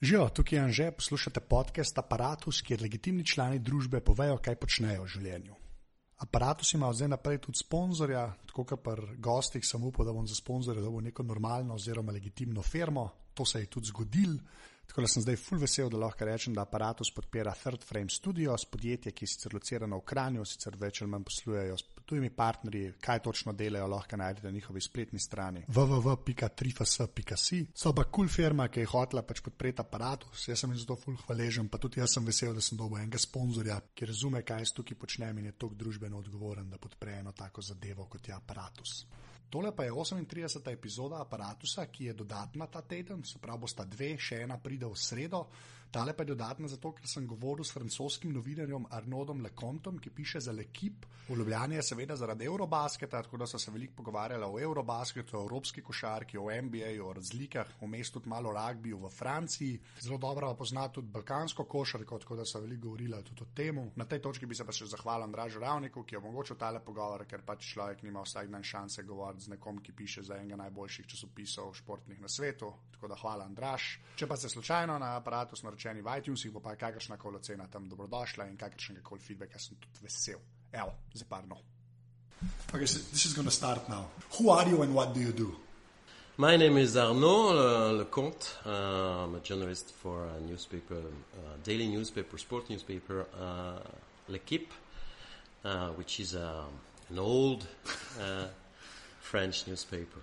Živijo, tukaj je Anže, poslušate podcast Apparatus, kjer legitimni člani družbe povejo, kaj počnejo v življenju. Apparatus ima zdaj naprej tudi sponzorja, tako kot pri gostih, sem upal, da bom za sponzorja dobil neko normalno oziroma legitimno firmo. To se je tudi zgodilo. Tako da sem zdaj full vesel, da lahko rečem, da aparatus podpira Third Frame Studios, podjetje, ki je sicer locirano v Kranju, sicer več ali manj poslujejo tujimi partnerji, kaj točno delajo, lahko najdete na njihovi spletni strani www.trifas.si. So pa kul cool firma, ki je hotela pač podpreti aparatus, jaz sem jim zato full hvaležen, pa tudi jaz sem vesel, da sem dobil enega sponzorja, ki razume, kaj jaz tukaj počnem in je tok družbeno odgovoren, da podpre eno tako zadevo kot je aparatus. Tole pa je 38. epizoda aparata, ki je dodatna ta teden, se pravi, bosta dve, še ena pride v sredo. Tale pa je dodatna zato, ker sem govoril s francoskim novinarjem Arnoldom Lecontom, ki piše za Lekip. V Ljubljani je seveda zaradi Eurobasketa, tako da so se veliko pogovarjali o Eurobasketu, o evropski košarki, o NBA, o razlikah, o mestu tudi malo ragbiju v Franciji. Zelo dobro pa pozna tudi balkansko košarko, tako da so veliko govorili tudi o tem. Na tej točki bi se pa še zahvalil Andražu Ravniku, ki je omogočil tale pogovor, ker pač človek nima vsak dan šanse govoriti z nekom, ki piše za enega najboljših časopisov športnih na svetu. Tako da hvala, Andraž. Če pa ste slučajno na aparatu naročeni v iTunesih, bo pa kakršna koli ocena tam dobrodošla in kakršnega koli feedbacka sem tudi vesel. Evo, zdaj pa no. Okay, so this is going to start now. Who are you and what do you do? My name is Arnaud uh, Lecomte. Uh, I'm a journalist for a newspaper, uh, daily newspaper, sport newspaper, uh, L'Equipe, uh, which is um, an old uh, French newspaper.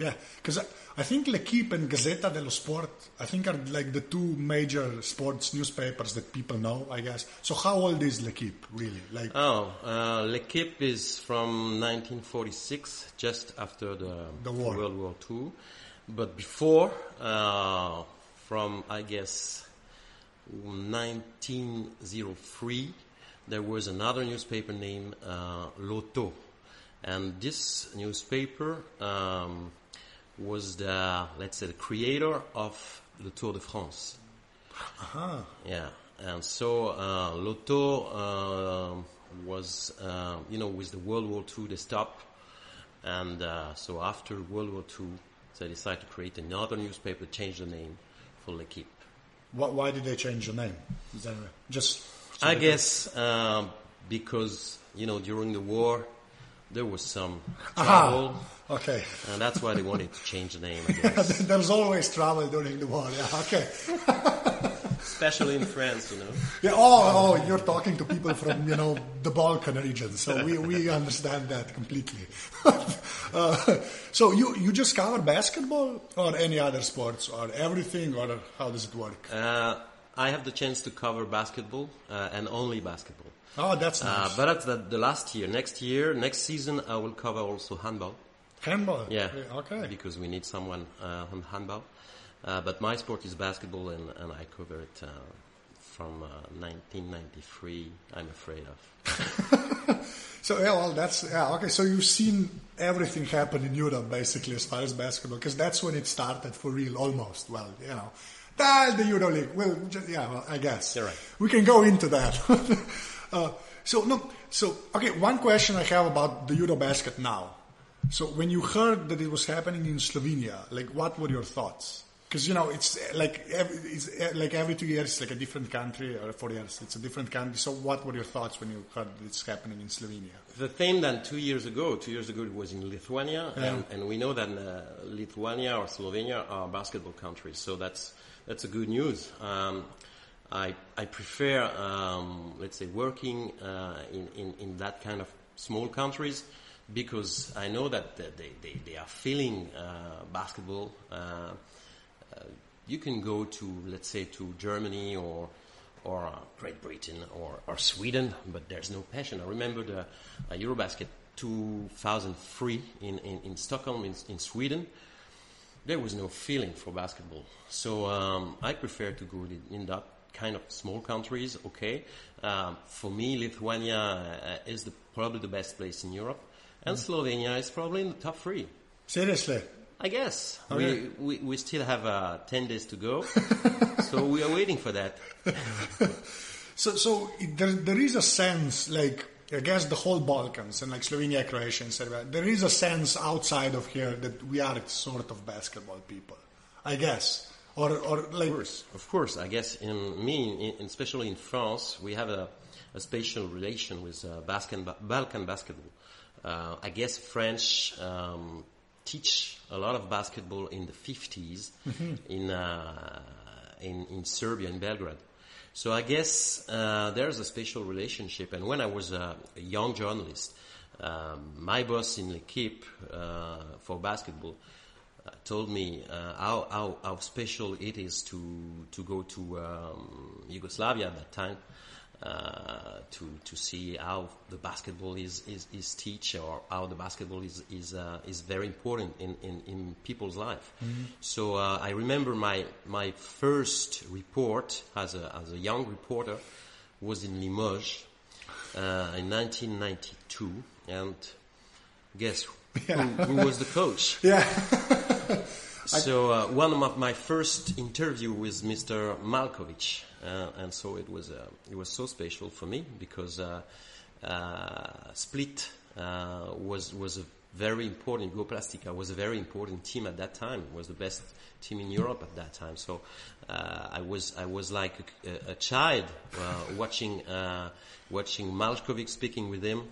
Yeah, because I, I think L'Equipe and Gazzetta dello Sport, I think are like the two major sports newspapers that people know, I guess. So how old is L'Equipe, really? Like, Oh, uh, L'Equipe is from 1946, just after the, The war. World War II. But before, uh, from I guess 1903, there was another newspaper named uh, L'Auto. And this newspaper um, was the, let's say, the creator of the Tour de France. aha, Yeah, and so uh, L'Auto uh, was, uh, you know, with the World War II, they stopped, and uh, so after World War II, they decided to create another newspaper, change the name for L'Equipe. why, why did they change the name? That just. so I guess um, because you know during the war there was some trouble, Okay. and that's why they wanted to change the name. I guess, There's always trouble during the war. Yeah, okay. especially in France, you know. Yeah, oh, oh, you're talking to people from, you know, the Balkan region, so we, we understand that completely. uh, so you, you just cover basketball or any other sports or everything, or how does it work? Uh, I have the chance to cover basketball uh, and only basketball. Oh, that's Uh, nice. but that's the, the last year. Next year, next season, I will cover also handball. Handball? Yeah. Okay. Because we need someone uh, on handball. Uh, but my sport is basketball, and, and I cover it uh, from uh, 1993. I'm afraid of. So, yeah, well, that's, yeah, okay, so you've seen everything happen in Europe, basically, as far as basketball, because that's when it started for real, almost. Well, you know, ah, the Euro League. Well, just, yeah, well, I guess. You're right. We can go into that. uh, so, no, so, okay, one question I have about the Eurobasket now. So, when you heard that it was happening in Slovenia, like, what were your thoughts? Because you know it's uh, like every, it's uh, like every two years, it's like a different country, or four years, it's a different country. So, what were your thoughts when you heard that it's happening in Slovenia? The same than two years ago. Two years ago, it was in Lithuania, and, and we know that uh, Lithuania or Slovenia are basketball countries. So that's that's a good news. Um, I I prefer, um, let's say, working uh, in, in in that kind of small countries because I know that they they, they are feeling uh, basketball. Uh, uh, you can go to, let's say, to Germany or or uh, Great Britain or, or Sweden, but there's no passion. I remember the uh, Eurobasket 2003 in, in, in Stockholm, in, in Sweden. There was no feeling for basketball. So um, I prefer to go in, that kind of small countries, okay. Um, for me, Lithuania uh, is the, probably the best place in Europe, and Slovenia is probably in the top three. Seriously, I guess. Okay. We, we, we still have uh, 10 days to go, so we are waiting for that. So, so there, there is a sense, like I guess the whole Balkans and like Slovenia, Croatia, and Serbia. There is a sense outside of here that we are sort of basketball people. I guess, or or like Of course, of course. I guess in me, in, especially in France, we have a, a special relation with uh, Balkan basketball. Uh, I guess French um, teach a lot of basketball in the 50s in, uh, in in Serbia, in Belgrade. So I guess uh, there's a special relationship. And when I was a, a young journalist, um, my boss in L'Equipe uh, for basketball uh, told me uh, how, how, how special it is to, to go to um, Yugoslavia at that time uh, to, to see how the basketball is, is, is teach or how the basketball is, is, uh, is very important in, in, in people's life. So uh, I remember my, my first report as a, as a young reporter was in Limoges uh, in 1992 and guess who, who was the coach? yeah. So uh, one of my first interview with Mr. Maljkovic, and so it was uh, it was so special for me because uh, uh, Split uh, was was a very important. Jugoplastica was a very important team at that time. Was the best team in Europe at that time. So I was I was like a, a child watching watching Maljkovic speaking with him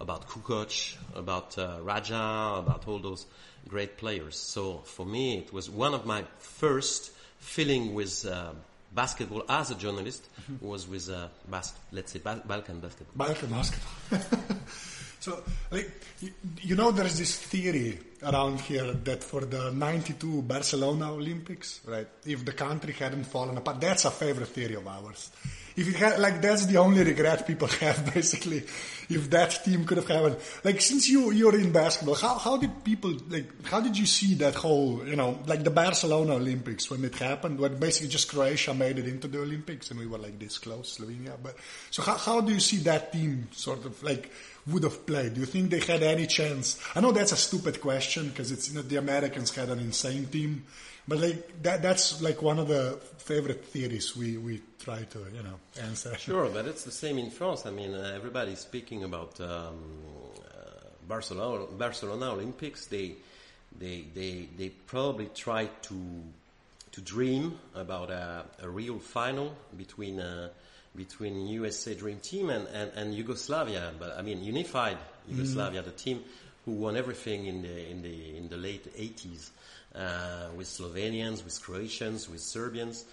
about Kukoc, about Radja, about all those great players. So for me, it was one of my first feeling with uh, basketball as a journalist was with uh, bas- let's say ba- Balkan basketball. Balkan basketball. so, like, you, you know, there's this theory around here that for the 92 Barcelona Olympics, right, if the country hadn't fallen apart, that's a favorite theory of ours. If it had, like, that's the only regret people have, basically, if that team could have happened. Like, since you, you're in basketball, how, how did people, like, how did you see that whole, you know, like the Barcelona Olympics when it happened, when basically just Croatia made it into the Olympics and we were like this close, Slovenia. But, so how, how do you see that team sort of like, would have played? Do you think they had any chance? I know that's a stupid question because it's you know, the Americans had an insane team, but like that that's like one of the favorite theories we we try to you know answer. Sure, but it's the same in France. I mean, uh, everybody's speaking about um, uh, Barcelona Barcelona Olympics. They they they they probably tried to to dream about a, a real final between. Uh, between USA Dream Team and, and, and Yugoslavia, but I mean unified Yugoslavia, the team who won everything in the in the in the late 80s uh, with Slovenians, with Croatians, with Serbians.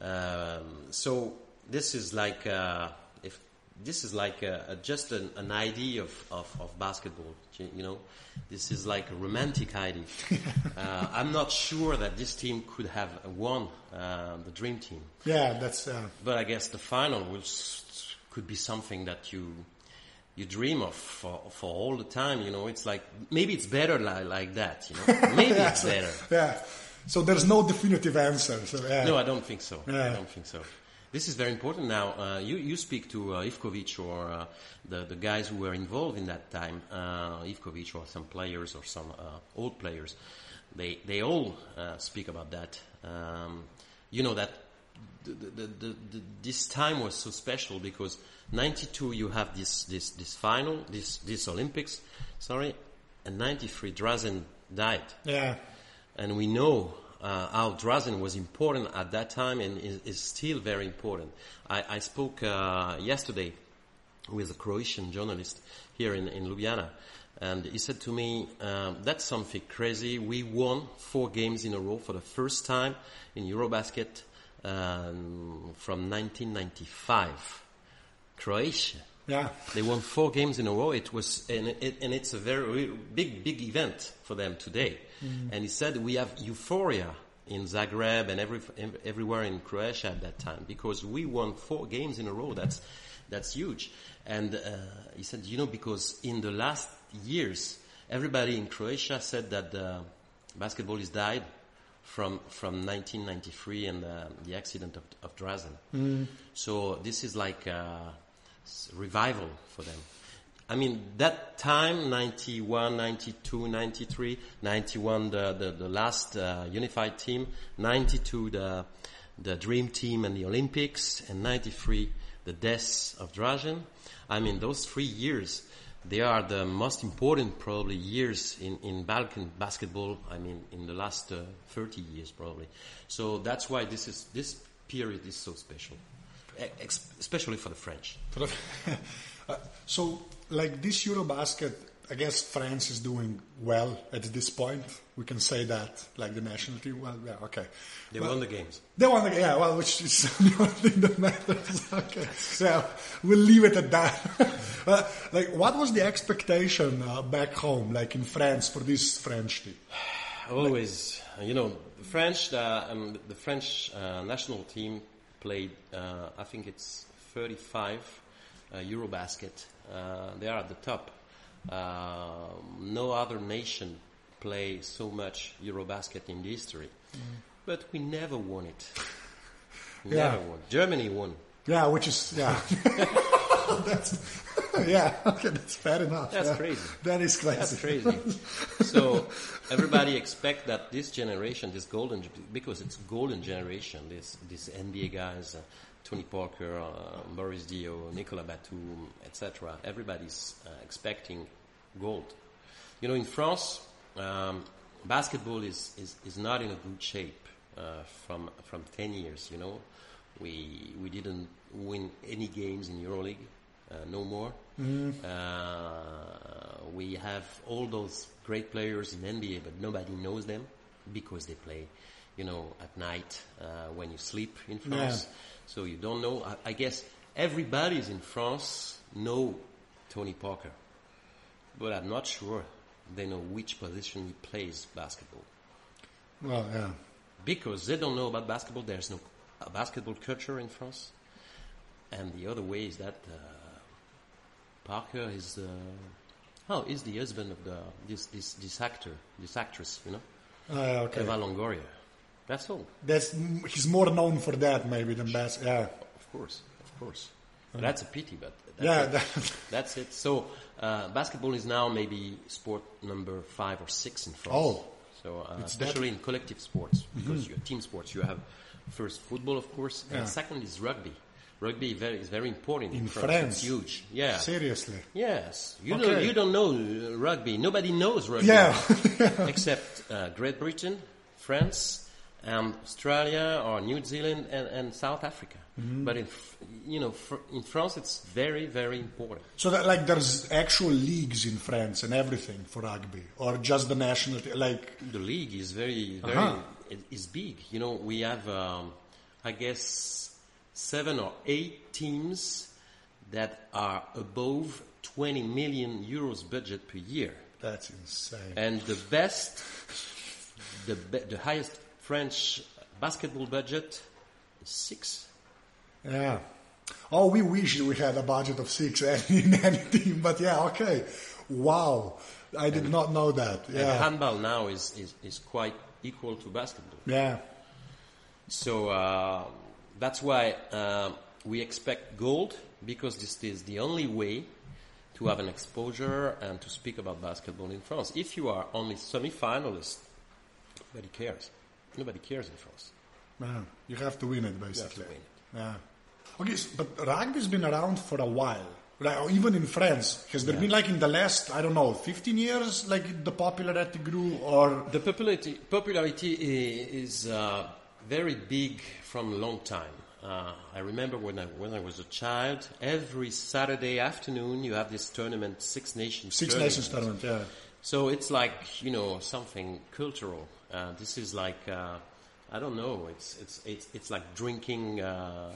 Um, so this is like uh, if this is like a, a, just an, an idea of, of, of, basketball. You know, this is like a romantic idea. uh, I'm not sure that this team could have won uh, the dream team. Yeah, that's. Uh, but I guess the final will could be something that you you dream of for, for all the time. You know, it's like maybe it's better like, like that. You know, maybe yeah, it's so, better. Yeah. So there's no definitive answer. So, yeah. No, I don't think so. Yeah. I don't think so. This is very important now. Uh, you, you speak to uh, Ivkovic or uh, the, the guys who were involved in that time, uh, Ivkovic or some players or some uh, old players. They, they all uh, speak about that. Um, you know that the, the, the, the, this time was so special because 92 you have this, this, this final, this, this Olympics, sorry, and 93 Drazen died. Yeah. And we know uh, how Drazen was important at that time and is, is still very important. I, I spoke uh, yesterday with a Croatian journalist here in, in Ljubljana, and he said to me, um, "That's something crazy. We won four games in a row for the first time in Eurobasket um, from 1995. Croatia." Yeah. They won four games in a row. It was, and, it, and it's a very big, big event for them today. Mm. And he said we have euphoria in Zagreb and every, everywhere in Croatia at that time because we won four games in a row. That's, that's huge. And uh, he said, you know, because in the last years, everybody in Croatia said that uh, basketball is died from from 1993 and uh, the accident of, of Drazen. Mm. So this is like a revival for them. I mean, that time, 91, 92, 93, 91, the, the, the last uh, unified team, 92, the, the dream team and the Olympics, and 93, the deaths of Drazen. I mean, those three years, they are the most important probably years in, in Balkan basketball. I mean, in the last uh, 30 years probably. So that's why this is this period is so special, especially for the French. Uh, so, like this Eurobasket, I guess France is doing well at this point. We can say that, like the national team. Well, yeah, okay. They Well, won the games. They won the yeah, well, which is the only thing that matters. Okay, so we'll leave it at that. uh, like, what was the expectation uh, back home, like in France, for this French team? Always, you know, the French, uh, um, the French uh, national team played. Uh, I think it's 35 uh, EuroBasket. Uh, they are at the top. Uh, no other nation play so much EuroBasket in the history, but we never won it. Mm. Yeah. Never won. Germany won. Yeah, which is yeah. that's, yeah, okay, that's fair enough. That's yeah. crazy. That is crazy. That's crazy. so everybody expect that this generation, this golden, because it's golden generation. This this NBA guys, uh, Tony Parker, uh, Boris Diaw, Nicolas Batum, etc. Everybody's uh, expecting gold. You know, in France, um, basketball is, is, is not in a good shape uh, from from ten years. You know, we we didn't win any games in EuroLeague, uh, no more. Uh, we have all those great players in NBA, but nobody knows them because they play, you know, at night uh, when you sleep in France. Yeah. So you don't know. I, I guess everybody's in France know Tony Parker, but I'm not sure they know which position he plays basketball Well, yeah. because they don't know about basketball. There's no basketball culture in France, and the other way is that uh, Parker is uh, oh is the husband of the this this this actor this actress you know Uh, okay. Eva Longoria. That's all. That's he's more known for that maybe than bas Yeah. Of course, of course. That's a pity, but that's Yeah, it. that- that's it. So uh, basketball is now maybe sport number five or six in France. Oh. so uh, It's that- especially in collective sports because you're team sports. You have first football, of course, Yeah. and second is rugby. Rugby very, is very important in, In France. France. It's huge. Yeah. Seriously. Yes. You Okay. don't you don't know rugby. Nobody knows rugby. Yeah. except uh, Great Britain, France, and Australia or New Zealand and, and South Africa. Mm-hmm. But in you know fr- in France it's very very important. So that like there's actual leagues in France and everything for rugby, or just the national like The league is very very Uh-huh. it is big. You know we have um, I guess seven or eight teams that are above 20 million euros budget per year. that's insane. And the best, the, be, the highest French basketball budget is six. Yeah. Oh, we wish we had a budget of six in any team, but yeah, okay. Wow, I did not know that. And Yeah. handball now is, is, is quite equal to basketball. Yeah. So uh, that's why uh, we expect gold because this is the only way to have an exposure and to speak about basketball in France. If you are only semi-finalist, nobody cares. Nobody cares in France. Yeah. You have to win it You have to basically. win it. Yeah. Okay, s- but rugby's been around for a while. Like, or even in France, has there been like in the last I don't know 15 years like the popularity grew or The popularity, popularity is uh, very big from a long time. Uh, I remember when I, when I was a child, every Saturday afternoon you have this tournament, Six Nations Six tournament. Nations tournament? Yeah. So it's like, you know, something cultural. Uh, this is like, uh, I don't know, it's, it's, it's, it's like drinking, uh,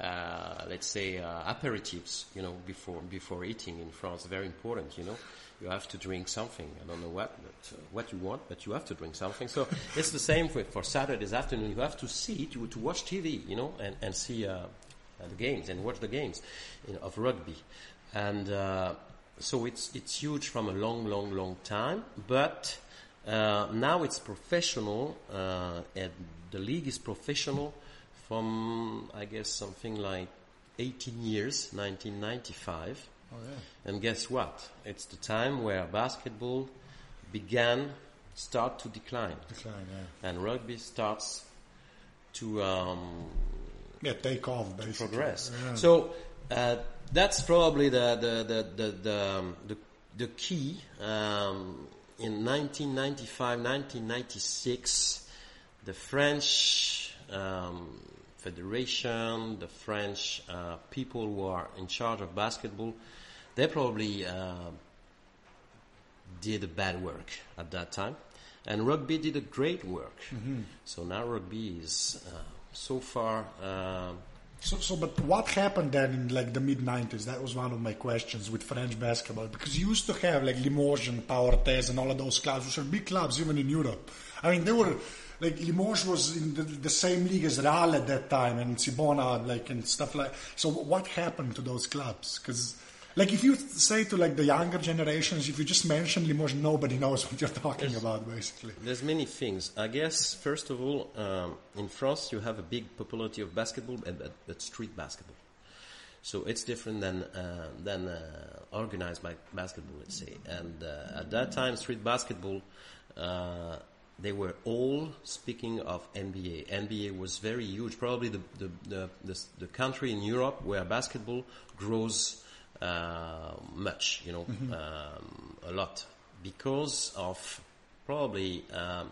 uh, let's say, uh, aperitifs, you know, before, before eating in France. Very important, you know. You have to drink something. I don't know what, but, uh, what you want, but you have to drink something. So it's the same for, for Saturdays afternoon. You have to see, to, to watch TV, you know, and, and see, uh, uh, the games and watch the games you know, of rugby. And, uh, so it's it's huge from a long, long, long time, but uh, now it's professional, uh, and the league is professional from I guess something like 18 years, 1995. Oh yeah. And guess what? It's the time where basketball began start to decline, Decline, yeah. and rugby starts to um, Yeah, take off basically. progress. Yeah. So Uh, that's probably the the the the the, um, the, the key. Um, in 1995, 1996, the French um, Federation, the French uh, people who are in charge of basketball, they probably uh, did a bad work at that time, and rugby did a great work. So now rugby is uh, so far. So, so, but what happened then in like the mid '90s? That was one of my questions with French basketball because you used to have like Limoges and Pau-Orthez and all of those clubs, which are big clubs even in Europe. I mean, they were like Limoges was in the, the same league as Real at that time and Cibona, like and stuff like. So, what happened to those clubs? Because like if you say to like the younger generations, if you just mention Limoges, nobody knows what you're talking about, basically. There's many things. I guess first of all, um, in France you have a big popularity of basketball, but, but, but street basketball. So it's different than uh, than uh, organized by basketball, let's say. And uh, at that time, street basketball, uh, they were all speaking of NBA. NBA was very huge, probably the the the, the, the country in Europe where basketball grows uh, much, you know, um, a lot because of probably um,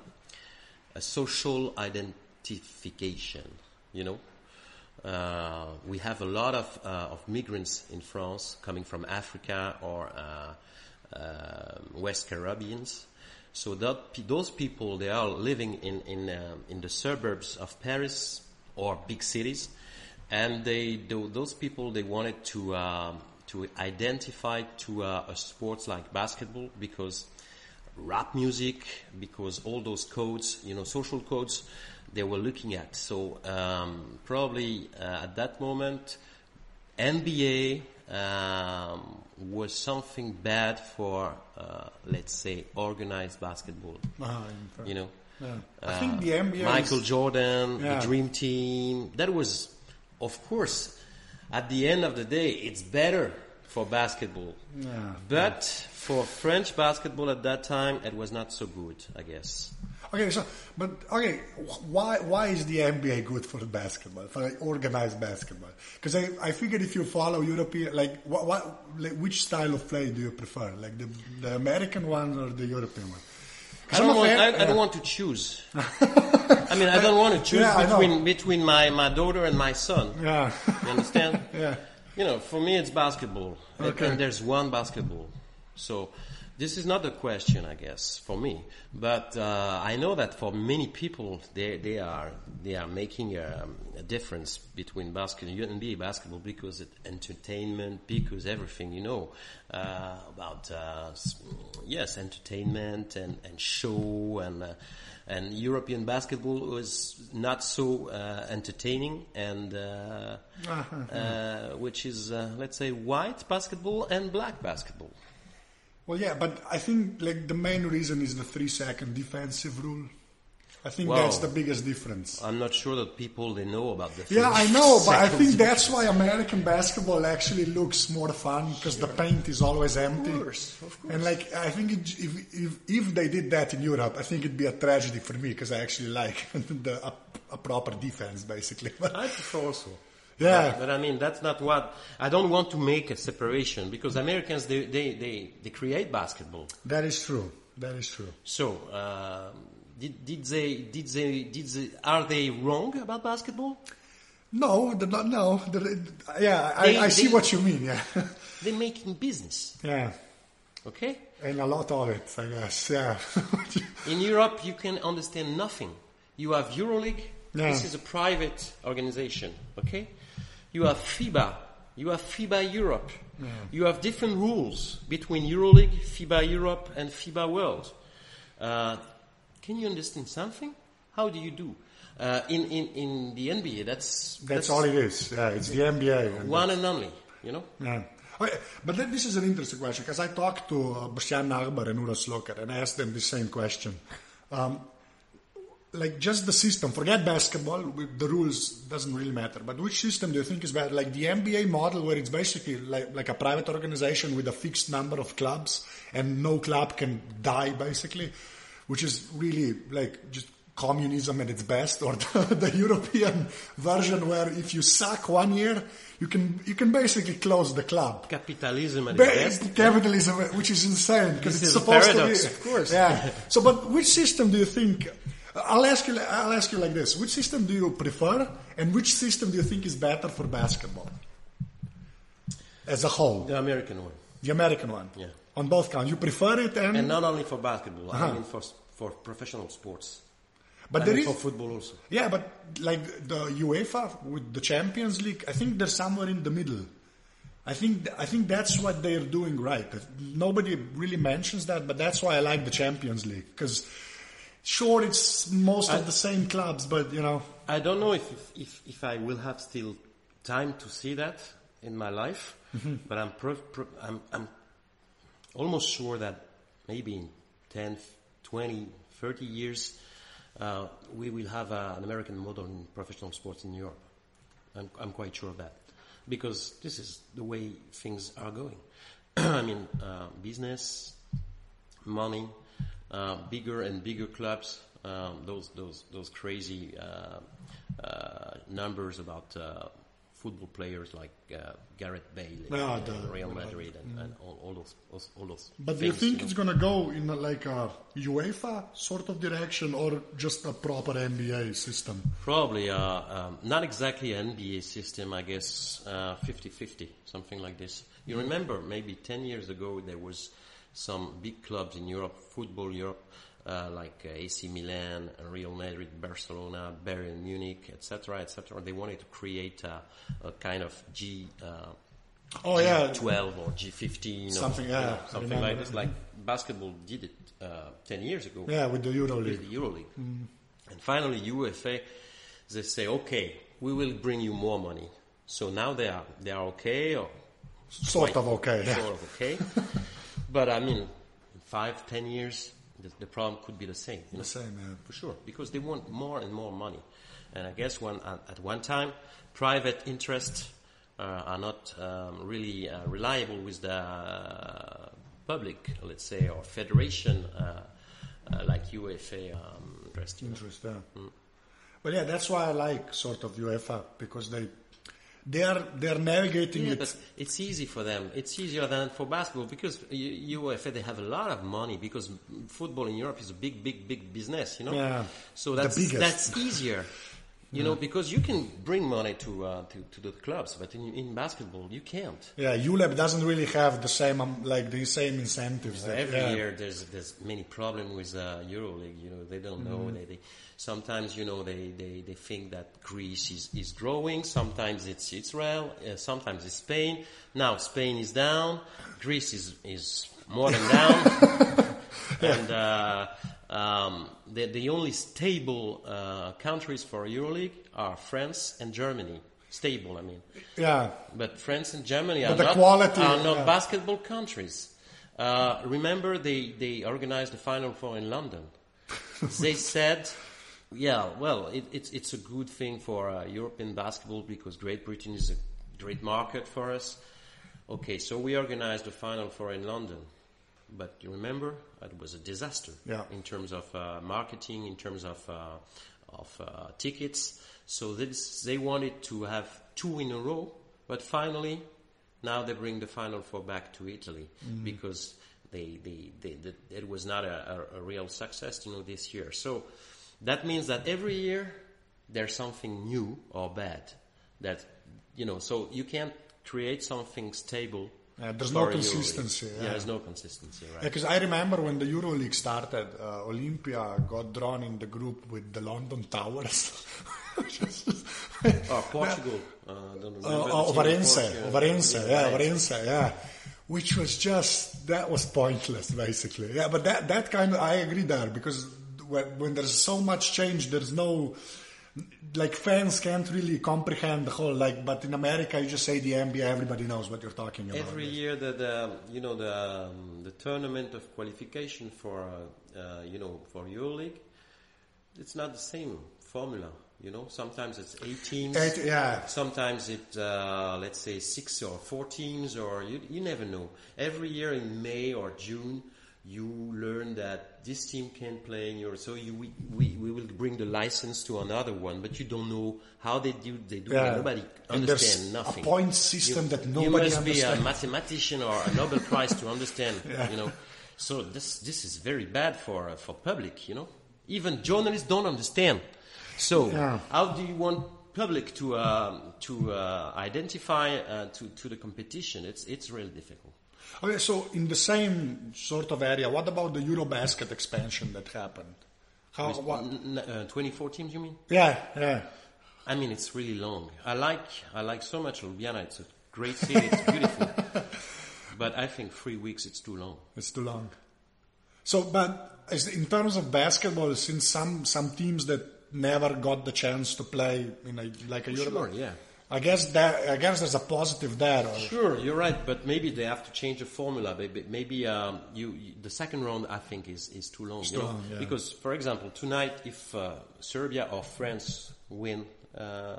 a social identification, you know. Uh, we have a lot of, uh, of migrants in France coming from Africa or uh, uh, West Caribbeans. So that, pe- those people, they are living in, in, um in the suburbs of Paris or big cities. And they, tho- those people, they wanted to, um, to identify to uh, a sports like basketball because rap music, because all those codes, you know, social codes, they were looking at. So um, probably uh, at that moment, NBA um, was something bad for, uh, let's say, organized basketball. Ah, You know, Yeah. I Uh, think the NBA. Michael Jordan, Yeah. the Dream Team. That was, of course, at the end of the day, it's better for basketball. Yeah. But for French basketball at that time, it was not so good, I guess. Okay, so but okay, why why is the NBA good for basketball for like organized basketball? Because I, I figured if you follow European like what, what like, which style of play do you prefer, like the the American one or the European one? I don't, want, I, I yeah. don't want to choose. I mean, I don't want to choose Yeah, between between my, my daughter and my son. Yeah, You understand? yeah. You know, for me, it's basketball, and- Okay. and there's one basketball. So this is not the question, I guess, for me. But uh, I know that for many people, they they are they are making a, a difference between basketball and NBA basketball because it entertainment, because everything you know uh, about uh, yes, entertainment and and show and. Uh, and European basketball was not so uh, entertaining, and uh, uh, which is uh, let's say white basketball and black basketball. Well, yeah, but I think like the main reason is the three second defensive rule. I think Wow. that's the biggest difference. I'm not sure that people they know about the. Yeah, I know, but I think that's why American basketball actually looks more fun because the paint is always empty. Of course, of course. And like, I think it, if, if if they did that in Europe, I think it'd be a tragedy for me because I actually like the a, a proper defense, basically. I prefer also. Yeah. But, but I mean, that's not what I don't want to make a separation because Americans they they they, they create basketball. that is true. That is true. So uh, did did they did they did they are they wrong about basketball? No, they're not, no. they're- yeah, I, They- I see they- what you mean. Yeah, They're making business. yeah, Okay. and a lot of it, I guess. Yeah. In Europe, you can understand nothing. You have EuroLeague. Yeah. This is a private organization. Okay. You have FIBA. You have FIBA Europe. You have different rules between EuroLeague, FIBA Europe, and FIBA World. Uh, can you understand something? How do you do? Uh, in, in, in the NBA, that's, That's all it is. Yeah, it's the NBA. and one and only, you know? Yeah. Okay, but then this is an interesting question because I talked to uh, Boštjan Nachbar and Uroš Slokar and I asked them the same question. Um, like just the system, forget basketball, the rules doesn't really matter. But which system do you think is better? Like the NBA model where it's basically like, like a private organization with a fixed number of clubs and no club can die basically, which is really like just communism at its best, or the, the European version where if you suck one year, you can you can basically close the club. Capitalism at best. capitalism, which is insane because it's is a supposed paradox, to be. of course. Yeah. So, but which system do you think? I'll ask you. I'll ask you like this: Which system do you prefer, and which system do you think is better for basketball as a whole? The American one. The American one. Yeah. On both counts, you prefer it, and, And not only for basketball, Uh-huh. I mean for, for professional sports. but I there is for football also. Yeah, but like the UEFA with the Champions League, I think they're somewhere in the middle. I think I think that's what they're doing right. Nobody really mentions that, but that's why I like the Champions League because sure it's most of the same clubs, but you know, I don't know if, if, if I will have still time to see that in my life, Mm-hmm. but I'm, pro, pro, I'm, I'm almost sure that maybe in 10, 20, 30 years, uh, we will have uh, an American model in professional sports in Europe. I'm, I'm quite sure of that. Because this is the way things are going. I mean, uh, business, money, uh, bigger and bigger clubs, um, those those those crazy uh, uh, numbers about uh, football players like uh, Gareth Bale, Yeah, and, Real Madrid, and, and all, all those all, those. but do you things, think know. it's gonna go in like a UEFA sort of direction or just a proper NBA system? Probably uh, um, not exactly an NBA system, I guess, uh, 50-50, something like this. You remember maybe 10 years ago there was some big clubs in Europe, football Europe, uh, like uh, AC Milan, Real Madrid, Barcelona, Bayern Munich, etc., etc. They wanted to create a, a kind of G, uh, Oh yeah, G12 or G15 or Something, you know, yeah, something like this. Like basketball did it uh, 10 years ago yeah, with the Euro with the EuroLeague. And finally, UEFA, they say, okay, we will bring you more money. So now they are they are okay or Sort of okay. Yeah. sort of okay. but I mean, in five, ten years, the, the problem could be the same. You know? The same, yeah. for sure, because they want more and more money. And I guess one at, at one time, private interests uh, are not um, really uh, reliable with the uh, public, let's say, or federation uh, uh, like UEFA um, interest. you know. interest there. But yeah, that's why I like sort of UEFA because they they are they are navigating Yeah, it. but it's easy for them. It's easier than for basketball because UEFA they have a lot of money because football in Europe is a big, big, big business. You know, Yeah. so that's that's easier. You know, because you can bring money to uh, to, to the clubs, but in, in basketball you can't. yeah, ULEB doesn't really have the same um, like the same incentives. that- Every yeah. year there's there's many problems with uh, EuroLeague. You know, they don't know. Mm-hmm. They, they sometimes you know they, they, they think that Greece is, is growing. Sometimes it's Israel. Uh, sometimes it's Spain. Now Spain is down. Greece is is more than down. and uh, um, the the only stable uh, countries for EuroLeague are France and Germany. Stable, I mean. Yeah, But France and Germany But are not, quality, are not yeah. basketball countries. Uh, remember, they, they organized the Final Four in London. they said, yeah, well, it, it's, it's a good thing for uh, European basketball because Great Britain is a great market for us. Okay, so we organized the Final Four in London. But you remember, it was a disaster Yeah. in terms of uh, marketing, in terms of, uh, of uh, tickets. So this, they wanted to have two in a row, but finally, now they bring the Final Four back to Italy because they, they, they, they, it was not a, a, a real success, you know, this year. So that means that every year there's something new or bad that, you know, so you can't create something stable. Yeah, there's no consistency, yeah. there's no consistency, right? because I remember when the EuroLeague started, uh, Olimpija got drawn in the group with the London Towers. Oh, Portugal. Uh, Uh, oh, Ovarense, Portugal. Varense, yeah. Yeah. Which was just that was pointless, basically. Yeah, but that that kind of I agree there because when, when there's so much change, there's no like fans can't really comprehend the whole like. But in America, you just say the NBA, everybody knows what you're talking about. Every year, the, the you know the um, the tournament of qualification for uh, uh, you know for EuroLeague, it's not the same formula. You know, sometimes it's eight teams. Eight- yeah. Sometimes it uh, let's say six or four teams, or you you never know. Every year in May or June, you learn that this team can play in your so you we, we, we will bring the license to another one but you don't know how they do they do Yeah. it nobody And understand nothing. a point system that you nobody must be a mathematician or a Nobel Prize to understand you know. So this this is very bad for uh, for public you know. Even journalists don't understand. So Yeah. how do you want public to um, to uh, identify uh, to to the competition? It's it's really difficult Okay, so in the same sort of area, what about the Eurobasket expansion that happened? How? What? Uh, 24 teams you mean Yeah, yeah. I mean, it's really long. I like I like so much Ljubljana. It's a great city. It's beautiful. but I think three weeks it's too long. It's too long. So, but is- in terms of basketball, since some some teams that never got the chance to play in a like a Euro, Sure, yeah. I guess that I guess there's a positive there. Or, Sure, you're right. But maybe they have to change the formula. Maybe, maybe um, you, you the second round I think is, is too long. you know? long, yeah. Because for example, tonight if uh, Serbia or France win. Uh,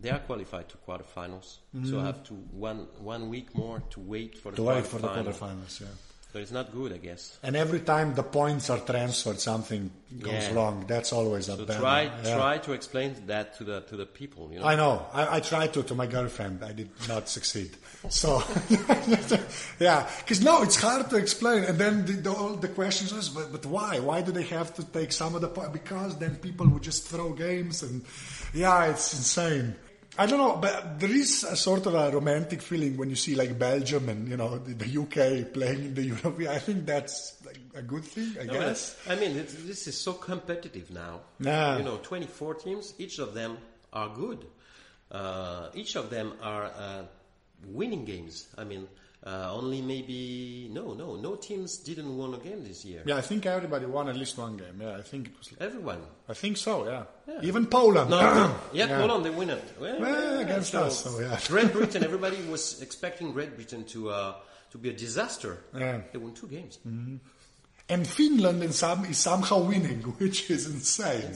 they are qualified to quarterfinals, so I have to one one week more to wait for the Mm-hmm. to wait for the quarterfinals. Yeah. So it's not good, I guess. And every time the points are transferred, something goes Yeah. wrong. That's always a So bad. try yeah. try to explain that to the to the people. You know. I know. I, I tried to to my girlfriend. I did not succeed. So, yeah, because no, it's hard to explain. And then the, the, all the questions is, but, but why? Why do they have to take some of the po- because then people would just throw games and yeah, it's insane. I don't know, but there is a sort of a romantic feeling when you see like Belgium and you know the, the UK playing in the European. I think that's like a good thing, I No, guess. I mean, it's, this is so competitive now. Yeah. You know, 24 teams, each of them are good. Uh, each of them are uh, winning games. I mean, uh, only maybe, no, no, no teams didn't win a game this year. Yeah, I think everybody won at least one game. Yeah, I think it was. Everyone. I think so. Yeah, Yeah. even Poland. No, no. yeah, Yeah. Poland, they win it. Well, Well, against us, so, yeah. Great Britain, everybody was expecting Great Britain to, uh, to be a disaster. Yeah. They won two games. And Finland in some, is somehow winning, which is insane.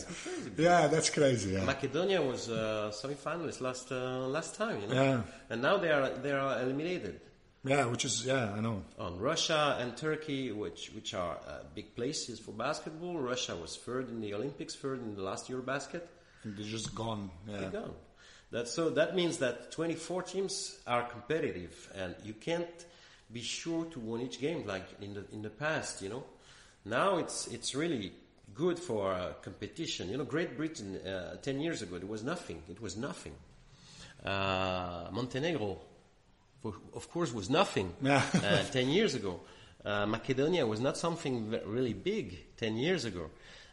Yeah, that's crazy. Yeah. Macedonia was uh, semi-finalist last uh, last time, you know, Yeah. and now they are they are eliminated yeah, which is yeah, I know. on Russia and Turkey, which which are uh, big places for basketball. Russia was third in the Olympics, third in the last Eurobasket. And They're just gone. Yeah. They're gone. That so that means that 24 teams are competitive, and you can't be sure to win each game like in the in the past. You know, now it's it's really good for uh, competition. You know, Great Britain uh, 10 years ago it was nothing. It was nothing. Uh, Montenegro, of course, was nothing uh, 10 years ago. Uh, Macedonia was not something really big 10 years ago.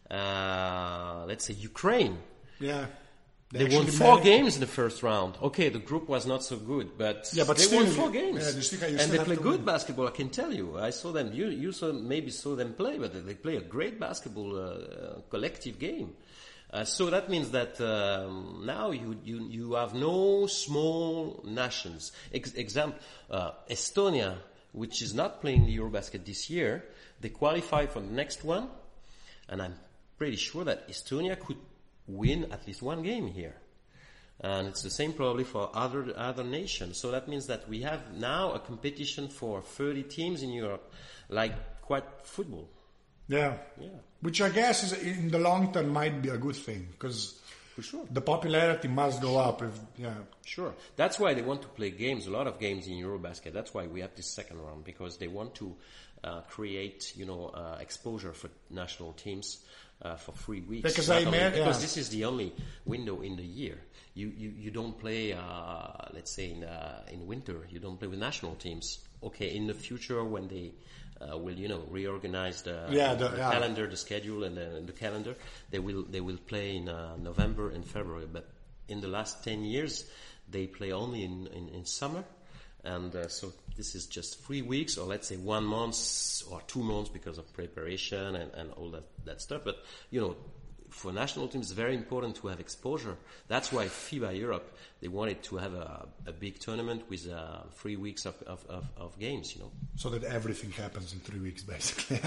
Uh, let's say Ukraine. Yeah. They, won four games in the first round. Okay, the group was not so good, but, Yeah, but they still, won four games. yeah, and they play good win. basketball. I can tell you. I saw them. You, you saw maybe saw them play, but they play a great basketball uh, collective game. Uh, so that means that um, now you, you you have no small nations. Ex- example, uh, Estonia, which is not playing the EuroBasket this year, they qualify for the next one, and I'm pretty sure that Estonia could win at least one game here. And it's the same probably for other other nations. So that means that we have now a competition for 30 teams in Europe, like quite football. Yeah. Yeah. Which I guess is in the long term might be a good thing because For sure. the popularity must go up. If yeah. Sure. That's why they want to play games, a lot of games in Eurobasket. That's why we have this second round because they want to uh, create, you know, uh, exposure for national teams uh, for three weeks. Because I ma- because yeah. this is the only window in the year. You you, you don't play, uh, let's say in uh, in winter. You don't play with national teams. Okay, in the future when they uh, will, you know, reorganize the, Yeah, the- the yeah. calendar, the schedule, and the, the calendar, they will they will play in uh, November and February. But in the last ten years, they play only in in, in summer, and uh, so this is just three weeks, or let's say one month or two months because of preparation and, and all that that stuff. But you know. For national teams, it's very important to have exposure. That's why FIBA Europe they wanted to have a, a big tournament with uh, three weeks of, of, of, of games. You know, so that everything happens in three weeks, basically.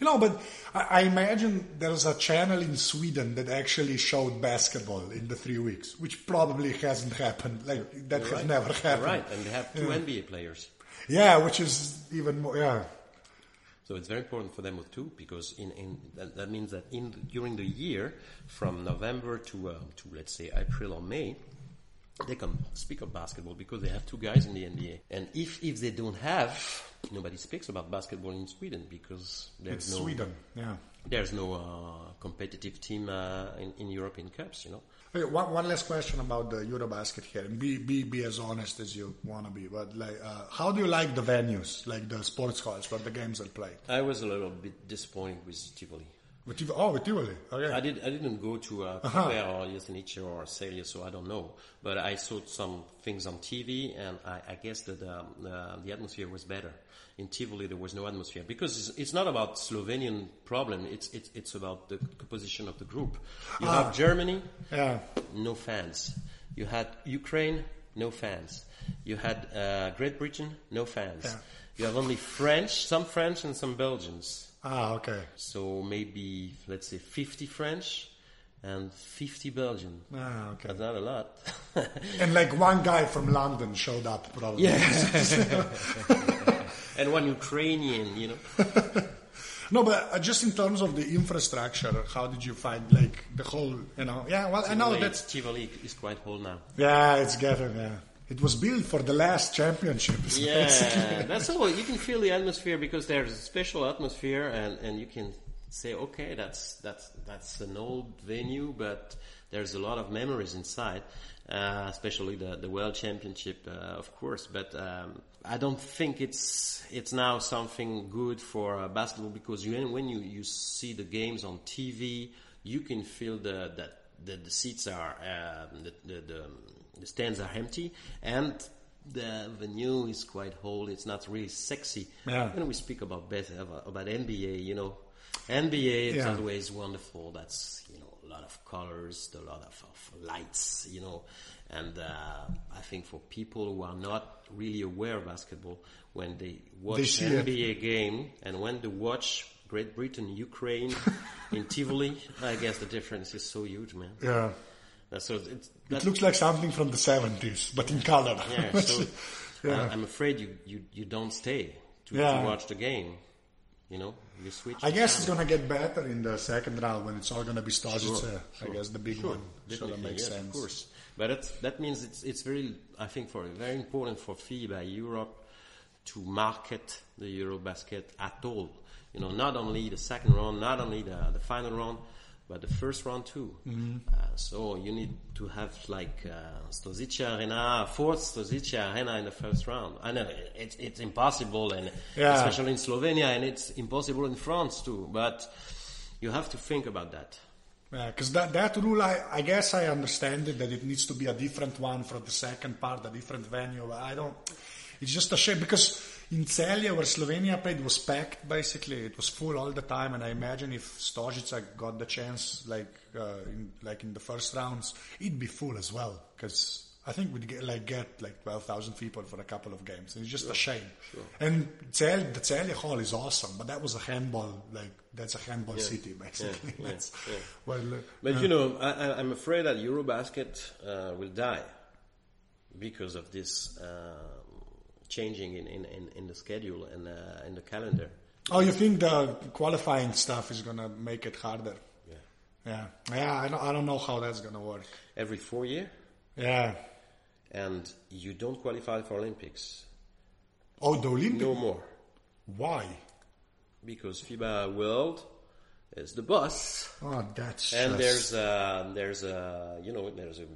you know, but I, I imagine there's a channel in Sweden that actually showed basketball in the three weeks, which probably hasn't happened. Like that has Right. never happened. right? And they have two NBA players. Yeah, which is even more. Yeah, So it's very important for them too, because in, in that, that means that in during the year, from November to uh, to let's say April or May, they can speak of basketball because they have two guys in the NBA. And if if they don't have, nobody speaks about basketball in Sweden because there's It's no Sweden. Yeah. there's no uh, competitive team uh, in, in European Cups. You know. Okay, one, one last question about the Eurobasket here, and be be be as honest as you want to be. But like, uh, how do you like the venues, like the sports halls where the games are played? I was a little bit disappointed with Tivoli. With Tiv- oh, with Tivoli. Okay. I did. I didn't go to uh, Uh-huh. Or Jesenice or Celje, so I don't know. But I saw some things on TV, and I, I guess that um, uh, the atmosphere was better. In Tivoli, there was no atmosphere because it's, it's not about Slovenian problem. It's it's it's about the composition of the group. You Ah. have Germany, yeah. no fans. You had Ukraine, no fans. You had uh, Great Britain, no fans. Yeah. You have only French, some French and some Belgians. Ah, okay. So maybe let's say 50 French and 50 Belgian. Ah, okay. That's not a lot. And like one guy from London showed up, probably. and one Ukrainian, you know. No, but uh, just in terms of the infrastructure, how did you find like the whole? You know, yeah. Well, I know Tivoli- that's Tivoli is quite whole now. yeah, it's getting yeah. It was built for the last championship. Yeah, that's all. You can feel the atmosphere because there's a special atmosphere, and, and you can say, okay, that's that's that's an old venue, but there's a lot of memories inside, uh, especially the the World Championship, uh, of course. But um, I don't think it's it's now something good for uh, basketball because you, when you you see the games on TV, you can feel the that the, the seats are um, the, the, the the stands are empty and the venue is quite old. It's not really sexy. Yeah. When we speak about best, about, about NBA, you know, NBA is Yeah. always wonderful. That's you know a lot of colors, a lot of, of lights, you know, and uh, I think for people who are not really aware of basketball, when they watch it. NBA game and when they watch Great Britain, Ukraine in Tivoli, I guess the difference is so huge, man. yeah. Uh, So it's, It looks like something from the seventies, but in color. yeah, so Yeah. uh, I'm afraid you, you, you don't stay to, Yeah. to watch the game. You know, you switch. I guess it's gonna get better in the second round when it's all gonna be Stožice. Sure, I guess the big Sure, one. So that makes yes, sense. Of course, but that means it's it's very I think for very important for FIBA Europe to market the Eurobasket at all. You know, not only the second round, not only the the final round, but the first round too. Mm-hmm. Uh, so you need to have like uh, Stozice Arena, fourth Stozice Arena in the first round. I know it's it's impossible, and Yeah. especially in Slovenia, and it's impossible in France too. But you have to think about that. Yeah, because that, that rule, I, I guess I understand it, that it needs to be a different one for the second part, a different venue. but I don't, it's just a shame because in Celje, where Slovenia played, was packed basically. It was full all the time, and I imagine if Stožica got the chance, like, uh, in, like in the first rounds, it'd be full as well. Because I think we'd get, like, get like 12,000 people for a couple of games. And it's just a shame. And Cel, the Celje Hall is awesome, but that was a handball, like, that's a handball city, basically. yeah, yeah. well, uh, But you know, I, I, I'm afraid that Eurobasket uh, will die because of this uh, changing in, in, in, in the schedule and uh, in the calendar. Oh, you think the qualifying stuff is gonna make it harder? Yeah. Yeah, yeah. I don't, I don't know how that's gonna work. Every four year, Yeah. And you don't qualify for Olympics Oh, the Olympic. no more Why? because FIBA World is the boss, Oh, that's. and just- there's a, there's a you know there's a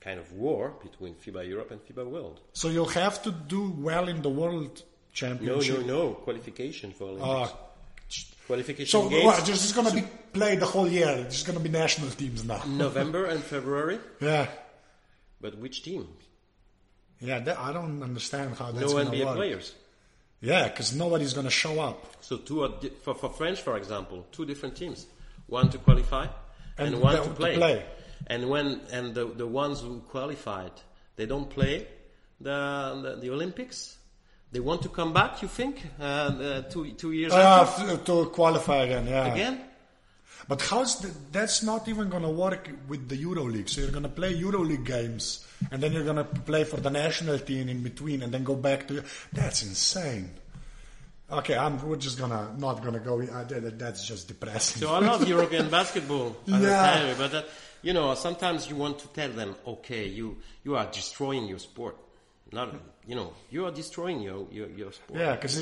kind of war between FIBA Europe and FIBA World. So you'll have to do well in the World Championship. no, no qualification for Olympics. Ah, qualification so games. what? Just it's gonna be played the whole year. It's gonna be national teams now. November and February. Yeah, But which team? Yeah. That, I don't understand how that's no NBA work. players. Yeah, because nobody's gonna show up. So two di- for, for French, for example, two different teams. One to qualify and, And one to to play. play. And when and the the ones who qualified, they don't play the the, the Olympics. They want to come back. You think uh, the two two years Uh, after to qualify again. Yeah. again? But how's the, that's not even going to work with the EuroLeague? So you're going to play EuroLeague games, and then you're going to play for the national team in between, and then go back to. That's insane. Okay, I'm, we're just gonna not gonna go. Uh, that- that's just depressing. So I love European basketball. Yeah. you, but uh, you know, sometimes you want to tell them, okay, you you are destroying your sport. Not, you know, you are destroying your your, your sport. yeah, because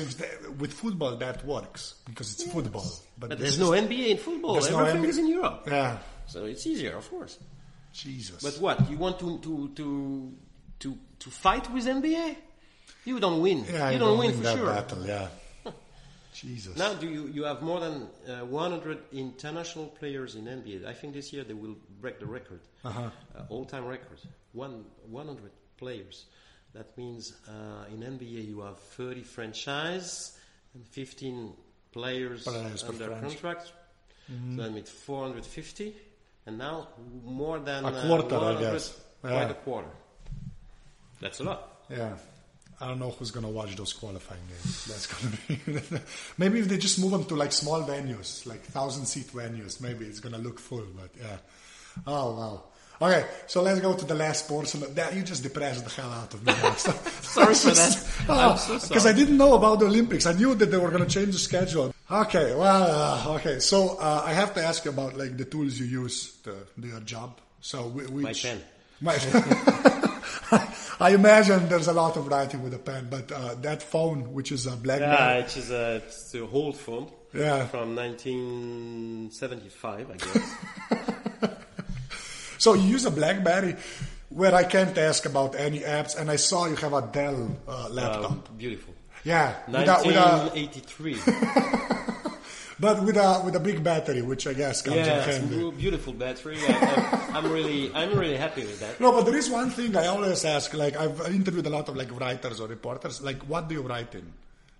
with football that works because it's football. But, But there's no NBA in football. no Everything NBA. is in Europe. Yeah, So it's easier, of course. Jesus. But what? You want to to to to to fight with NBA? You don't win. yeah, you don't win, for that sure. battle. Yeah. Jesus. Now, do you, you have more than uh, 100 international players in NBA? I think this year they will break the record, Uh-huh. uh, all-time record. One 100 players. That means uh, in NBA you have 30 franchise and 15 players under contract. So that means 450, and now more than A uh, quarter, I 100, guess. Quite a quarter. That's a lot. Yeah. I don't know who's gonna watch those qualifying games. That's gonna be maybe if they just move them to like small venues, like thousand seat venues, maybe it's gonna look full. But yeah. Oh wow. Okay, so let's go to the last portion. That you just depressed the hell out of me. Sorry for that. I'm so Because. I didn't know about the Olympics. I knew that they were going to change the schedule. Okay, well, uh, okay. So uh, I have to ask you about like the tools you use to do your job. So whi- which pen. My- I imagine there's a lot of writing with a pen, but uh, that phone, which is a BlackBerry, Yeah, it is a, it's a old phone. Yeah. From 1975, I guess. So you use a BlackBerry, where I can't ask about any apps, and I saw you have a Dell uh, laptop. Um, beautiful. yeah, with a, with a, 1983. but with a with a big battery, which I guess comes in yeah, a handy. beautiful battery. I, I'm, I'm really, I'm really happy with that. No, but there is one thing I always ask. Like I've interviewed a lot of like writers or reporters. Like, what do you write in?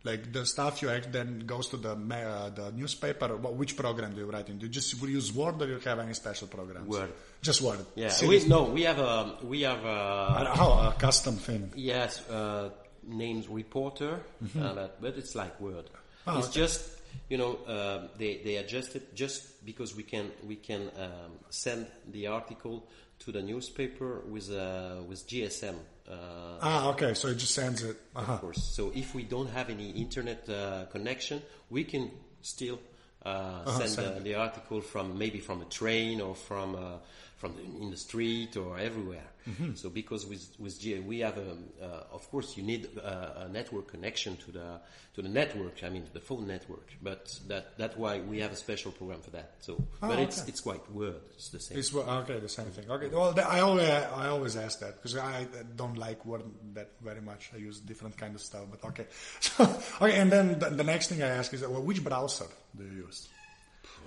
Like the stuff you act then goes to the uh, the newspaper. What, which program do you write in? Do you just use Word or you have any special programs? Word. Just Word. Yeah, we, no, we have a, we have a, Uh, How a custom thing? yes, uh, named reporter, uh, but, it's like Word. Oh, it's okay. just, you know, um, they, they adjust it just because we can, we can um, send the article to the newspaper with, uh, with GSM. Uh, Ah, okay. So it just sends it. Uh-huh. of course. So if we don't have any internet uh, connection, we can still uh, send send uh, the article from maybe from a train or from uh, from the, in the street or everywhere. So because with with G, we have a, uh, of course you need uh, a network connection to the to the network. I mean to the phone network. But that that's why we have a special program for that. So, but it's okay. it's quite Word. It's the same. It's okay, the same thing. Okay, well, I always I always ask that because I don't like Word that very much. I use different kind of stuff, but okay. So, okay, and then the, the next thing I ask is, well, which browser do you use?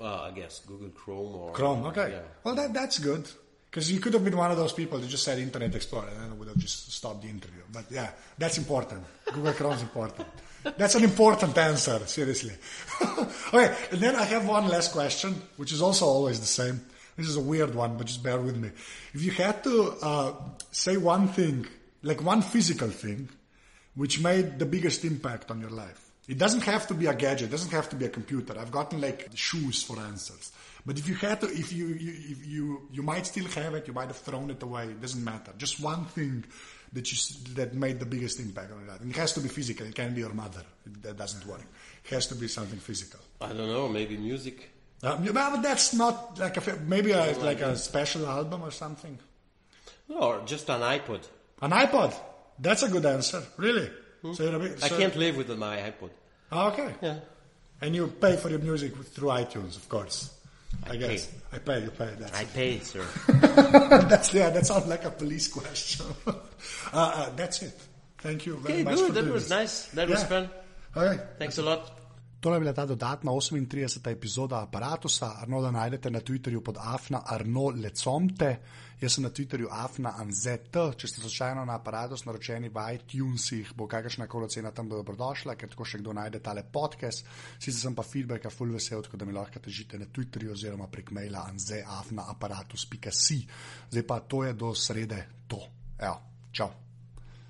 uh, I guess Google Chrome or Chrome. Okay. Yeah. Well, that that's good because you could have been one of those people that just said Internet Explorer and then it would have just stopped the interview. But yeah, that's important. Google Chrome is important. That's an important answer. Seriously. okay, and then I have one last question, which is also always the same. This is a weird one, but just bear with me. If you had to uh, say one thing, like one physical thing, which made the biggest impact on your life. It doesn't have to be a gadget. It doesn't have to be a computer. I've gotten like shoes for answers. But if you had to, if you, you if you you might still have it, you might have thrown it away. It doesn't matter. Just one thing that you that made the biggest impact on life. And it has to be physical. It can't be your mother. It, that doesn't work. It has to be something physical. I don't know. Maybe music. Uh, yeah, but that's not like a maybe a, like a special album or something. Or just an iPod. An iPod. That's a good answer. Really. So a bit- I so- can't live with my iPod. Ah, okay. Yeah. And you pay for your music through iTunes, of course. I, I guess. pay. I pay, you pay. That's, I pay, sir. that's, yeah, that sounds like a police question. uh, uh, that's it. Thank you very Okay, much. good. That was this. nice. That was fun. Okay. Thanks a lot. Tole je bila ta dodatna 38. epizoda aparata. Arnolda najdete na Twitterju pod Afna Arno Lecomte, jaz sem na Twitterju Afna Anzet. Če ste slučajno na aparatus naročeni v iTunesih, bo kakršna koli cena tam dobrodošla, ker tako še kdo najde tale podcast. Sicer sem pa feedbacka full vesel, tako da mi lahko težite na Twitterju oziroma prek maila anzeafnaaparatus.si. Zdaj pa to je do srede to. Evo, čau.